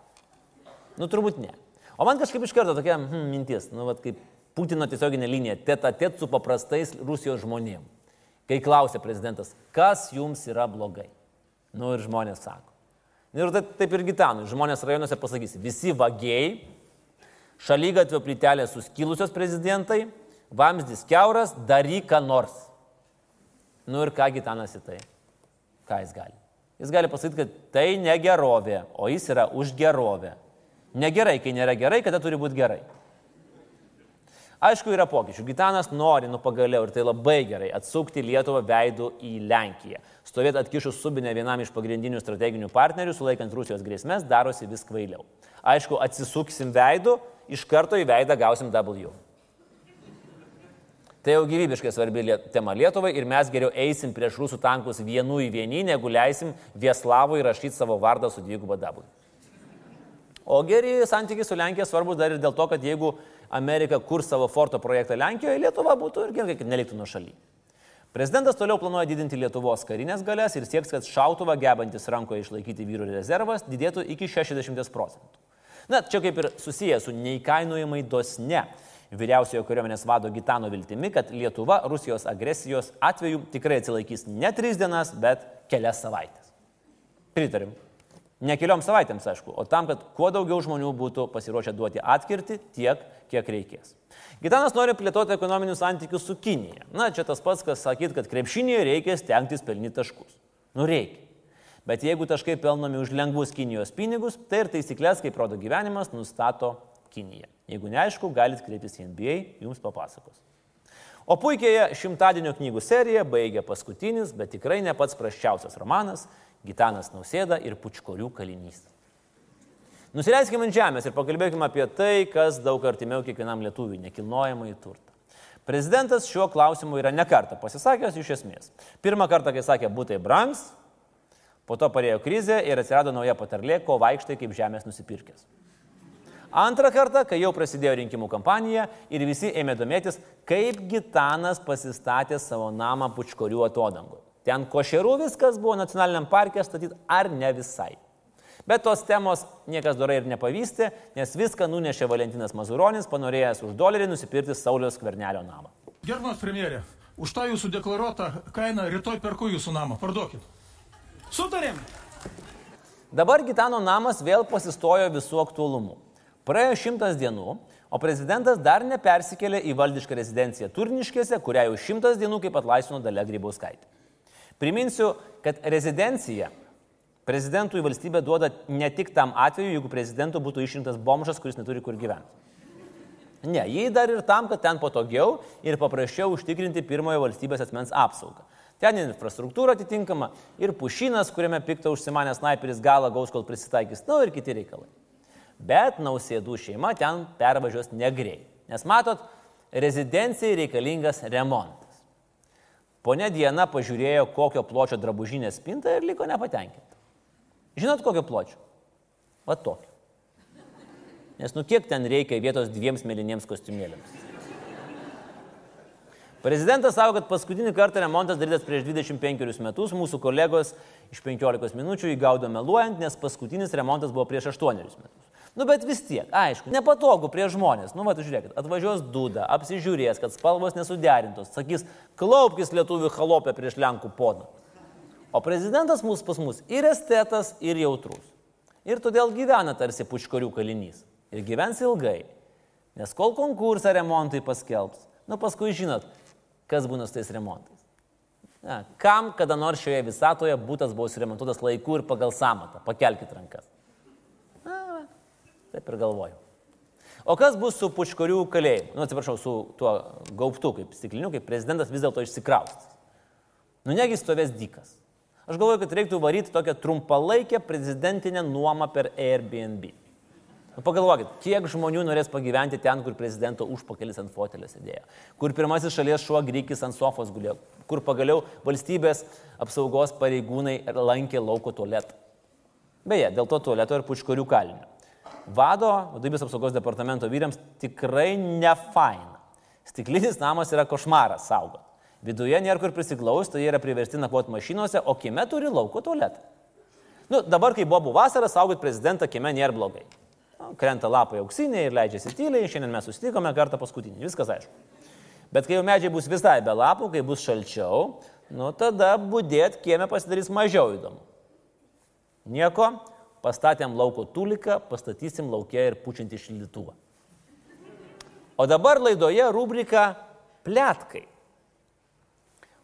Nu, turbūt ne. O man kažkaip iš karto tokia hmm, mintis, nu, vat, kaip Putino tiesioginė linija, teta tet su paprastais Rusijos žmonėmis. Kai klausė prezidentas, kas jums yra blogai. Nu ir žmonės sako. Ir taip, ir gitanui. Žmonės rajonuose pasakys, visi vagiai, šalygatvio plytelė suskilusios prezidentai, vamzdis keuras, daryk ką nors. Nu ir ką gitanas į tai? Ką jis gali? Jis gali pasakyti, kad tai negerovė, o jis yra už gerovę. Negerai, kai nėra gerai, kada turi būti gerai. Aišku, yra pokyčių. Gitanas nori, nu pagaliau, ir tai labai gerai, atsukti Lietuvą veidų į Lenkiją. Stovėti atkišus subinę vienam iš pagrindinių strateginių partnerių, sulaikant Rusijos grėsmės, darosi vis kvailiau. Aišku, atsisuksim veidų, iš karto į veidą gausim W. Tai jau gyvybiškai svarbi tema Lietuvai ir mes geriau eisim prieš rusų tankus vienu į vienį, negu leisim Vieslavui rašyti savo vardą su dviguba W. O geri santykiai su Lenkija svarbus dar ir dėl to, kad jeigu Amerika kur savo Forto projektą Lenkijoje, Lietuva būtų ir gerai, kad neliktų nuo šaly. Prezidentas toliau planuoja didinti Lietuvos karinės galės ir sieks, kad šautuvą gebantis rankoje išlaikyti vyrų rezervas didėtų iki 60 procentų. Na, čia kaip ir susijęs su neįkainojamai dosne vyriausiojo kariuomenės vado Gitano viltimi, kad Lietuva Rusijos agresijos atveju tikrai atsilaikys ne tris dienas, bet kelias savaitės. Pritarim. Ne keliom savaitėms, aišku, o tam, kad kuo daugiau žmonių būtų pasiruošę duoti atkirti tiek, kiek reikės. Gitanas nori plėtoti ekonominius santykius su Kinija. Na, čia tas pats, kas sakyt, kad krepšinėje reikia stengtis pelnyti taškus. Nu reikia. Bet jeigu taškai pelnomi už lengvus Kinijos pinigus, tai ir taisyklės, kaip rodo gyvenimas, nustato Kinija. Jeigu neaišku, galite kreiptis į NBA, jums papasakos. O puikiai šimtadienio knygų seriją baigia paskutinis, bet tikrai ne pats praščiausias romanas Gitanas Nausėda ir Pučkorių kalinys. Nusileiskime ant žemės ir pakalbėkime apie tai, kas daug artimiau kiekvienam lietuviui - nekilnojamą į turtą. Prezidentas šiuo klausimu yra nekarta pasisakęs iš esmės. Pirmą kartą, kai sakė, būtai brangs, po to parėjo krizė ir atsirado nauja patarlė, ko vaikštai kaip žemės nusipirkęs. Antrą kartą, kai jau prasidėjo rinkimų kampanija ir visi ėmė domėtis, kaip Gitanas pasistatė savo namą Pučkorių atodangoje. Ten košerų viskas buvo nacionaliniam parke statyti ar ne visai. Bet tos temos niekas dorai ir nepavystė, nes viską nunešė Valentinas Mazuronis, panorėjęs už dolerį nusipirkti Sauliaus skvernelio namą. Gerbiamas premjerė, už tą jūsų deklaruotą kainą rytoj perku jūsų namą, parduokit. Sutarėm. Dabar Gitano namas vėl pasistojo visų aktualumu. Praėjo šimtas dienų, o prezidentas dar nepersikėlė į valdišką rezidenciją Turniškėse, kurią jau šimtas dienų kaip atlaisvino Dalia Grybauskaitė. Priminsiu, kad rezidencija prezidentui valstybė duoda ne tik tam atveju, jeigu prezidentu būtų išrinktas bomžas, kuris neturi kur gyventi. Ne, jį dar ir tam, kad ten patogiau ir paprasčiau užtikrinti pirmojo valstybės asmens apsaugą. Ten infrastruktūra atitinkama ir pušinas, kuriame piktą užsimanęs sniperis galą gaus, kol prisitaikys, na nu, ir kiti reikalai. Bet nausėdų šeima ten pervažiuos negrei. Nes matot, rezidencijai reikalingas remontas. Pone Diena pažiūrėjo, kokio pločio drabužinė spinta ir liko nepatenkinta. Žinot, kokio pločio? Va tokio. Nes nu kiek ten reikia vietos dviems mėlyniems kostiumėliams. Prezidentas savo, kad paskutinį kartą remontas darytas prieš 25 metus, mūsų kolegos iš 15 minučių įgaudo meluojant, nes paskutinis remontas buvo prieš 8 metus. Nu, bet vis tiek, aišku, nepatogu prie žmonės. Nu, va, žiūrėkit, atvažiuos Duda, apsižiūrės, kad spalvos nesuderintos, sakys, klaupkis lietuvių halopę prieš Lenkų poną. O prezidentas mūsų pas mus ir estetas, ir jautrus. Ir todėl gyvena tarsi puškorių kalinys. Ir gyvens ilgai. Nes kol konkursą remontui paskelbs, nu paskui žinot, kas būna su tais remontais. Na, kam kada nors šioje visatoje būtas buvo suremontuotas laiku ir pagal samatą? Pakelkite rankas. Taip ir galvoju. O kas bus su puškorių kalėjimu? Nu, atsiprašau, su tuo gaubtu, kaip stikliniu, kaip prezidentas vis dėlto išsikraustas. Nu, negi stovės dykas. Aš galvoju, kad reiktų varyti tokią trumpalaikę prezidentinę nuomą per Airbnb. Nu, pagalvokit, kiek žmonių norės pagyventi ten, kur prezidento užpakalis ant fotelio sėdėjo, kur pirmasis šalies šuo grįkis ant sofos gulėjo, kur pagaliau valstybės apsaugos pareigūnai lankė lauko tualetą. Beje, dėl to tualeto ir puškorių kalinio vado, vadovybės apsaugos departamento vyriams tikrai ne faina. Stiklinis namas yra košmaras saugot. Viduje nėra kur prisiglausti, jie yra priversti nakvoti mašinuose, o kieme turi lauko tualetą. Nu, dabar, kai buvo vasara, saugot prezidentą kieme nėra blogai. Nu, krenta lapai auksiniai ir leidžiasi tyliai, šiandien mes susitikome kartą paskutinį, viskas aišku. Bet kai jau medžiai bus visai be lapų, kai bus šalčiau, nu tada būdėt kieme pasidarys mažiau įdomu. Nieko, pastatėm lauko tuliką, pastatysim laukia ir pučiantį šildytuvą. O dabar laidoje rubrika Pletkai.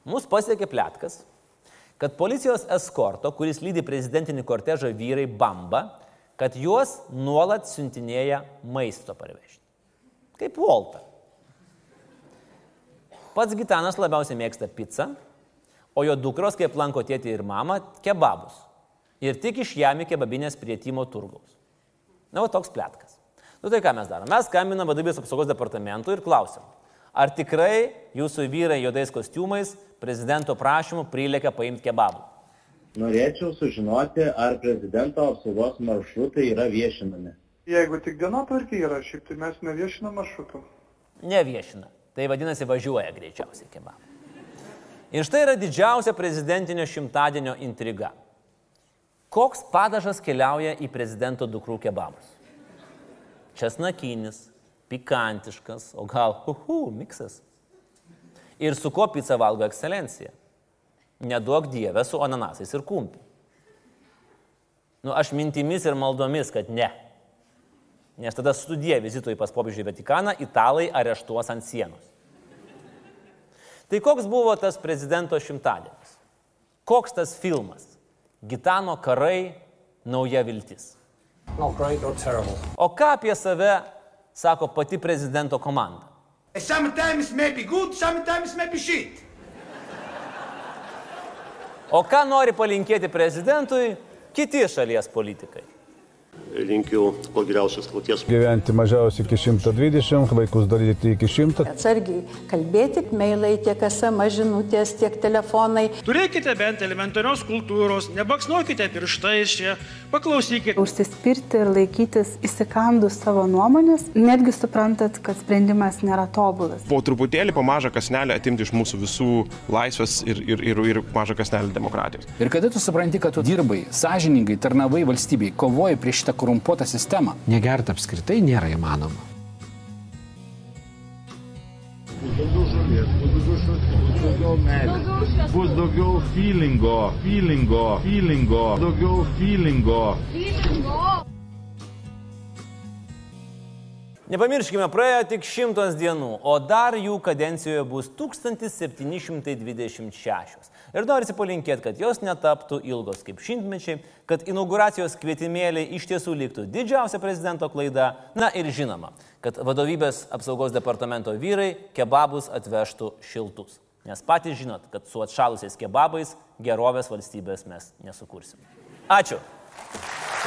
Mūsų pasiekė plėtkas, kad policijos eskorto, kuris lydi prezidentinį kortežą vyrai bamba, kad juos nuolat siuntinėja maisto parvežti. Kaip Volta. Pats Gitanas labiausiai mėgsta pizzą, o jo dukros, kaip lanko tėtį ir mamą, kebabus. Ir tik iš jami kebabinės prie Timo turgaus. Na, o toks plėtkas. Nu tai ką mes darome? Mes skambinam vadovybės apsaugos departamentui ir klausim, ar tikrai jūsų vyrai juodais kostiumais prezidento prašymu prilėkia paimti kebabų? Norėčiau sužinoti, ar prezidento apsaugos maršrutai yra viešinami. Jeigu tik dienotvarkė yra, šiaip tai mes neviešinam maršrutų. Neviešina. Tai vadinasi važiuoja greičiausiai kebabų. Ir štai yra didžiausia prezidentinio šimtadienio intriga. Koks padažas keliauja į prezidento dukrų kebabus? Česnakinis, pikantiškas, o gal, uhu, miksas. Ir su kuo pica valgo ekscelencija? Neduok dievę su ananasais ir kumpi. Nu, aš mintimis ir maldomis, kad ne. Nes tada studija vizitui pas popiežių Vatikaną italai areštuos ant sienos. Tai koks buvo tas prezidento šimtadienis? Koks tas filmas? Gitano karai, nauja viltis. O ką apie save sako pati prezidento komanda? Sometimes may be good, sometimes may be shit. O ką nori palinkėti prezidentui kiti šalies politikai? Linkiu kuo geriausios kloties. Gyventi mažiausiai iki 120, vaikus daryti iki 100. Atsargiai kalbėti, mailai, tiek SMS žinutės, tiek telefonai. Turėkite bent elementarios kultūros, nebaksnuokite pirštais čia, paklausykite. Užsispirti ir laikytis įsikandus savo nuomonės, netgi suprantat, kad sprendimas nėra tobulas. Po truputėlį, po mažą kasnelį atimti iš mūsų visų laisvės ir, ir, ir, ir mažą kasnelį demokratijos. Ir kada tu supranti, kad tu dirbai, sąžiningai, tarnavai valstybei, kovoji prieš šitą korumpuotą sistemą. Negerti apskritai nėra įmanoma. Bus daugiau žolės, bus daugiau šviesos, bus daugiau meilės, bus daugiau feelingo, feelingo, feelingo, daugiau feelingo. feelingo. Nepamirškime, praėjo tik šimtas dienų, o dar jų kadencijoje bus 1726. Ir norisi palinkėti, kad jos netaptų ilgos kaip šimtmečiai, kad inauguracijos kvietimėliai iš tiesų liktų didžiausia prezidento klaida, na ir žinoma, kad vadovybės apsaugos departamento vyrai kebabus atvežtų šiltus. Nes patys žinot, kad su atšalusiais kebabais gerovės valstybės mes nesukursim. Ačiū.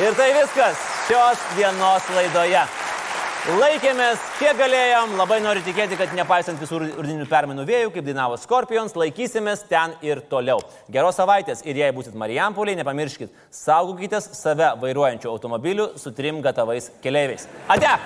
Ir tai viskas šios dienos laidoje. Laikėmės, kiek galėjom, labai noriu tikėti, kad nepaisant visų rudinių permainų vėjų, kaip dainavo Scorpions, laikysimės ten ir toliau. Geros savaitės ir jei būsit Marijampoliai, nepamirškit, saugokitės save vairuojančių automobilių su trim gatavais keleiviais. Ate!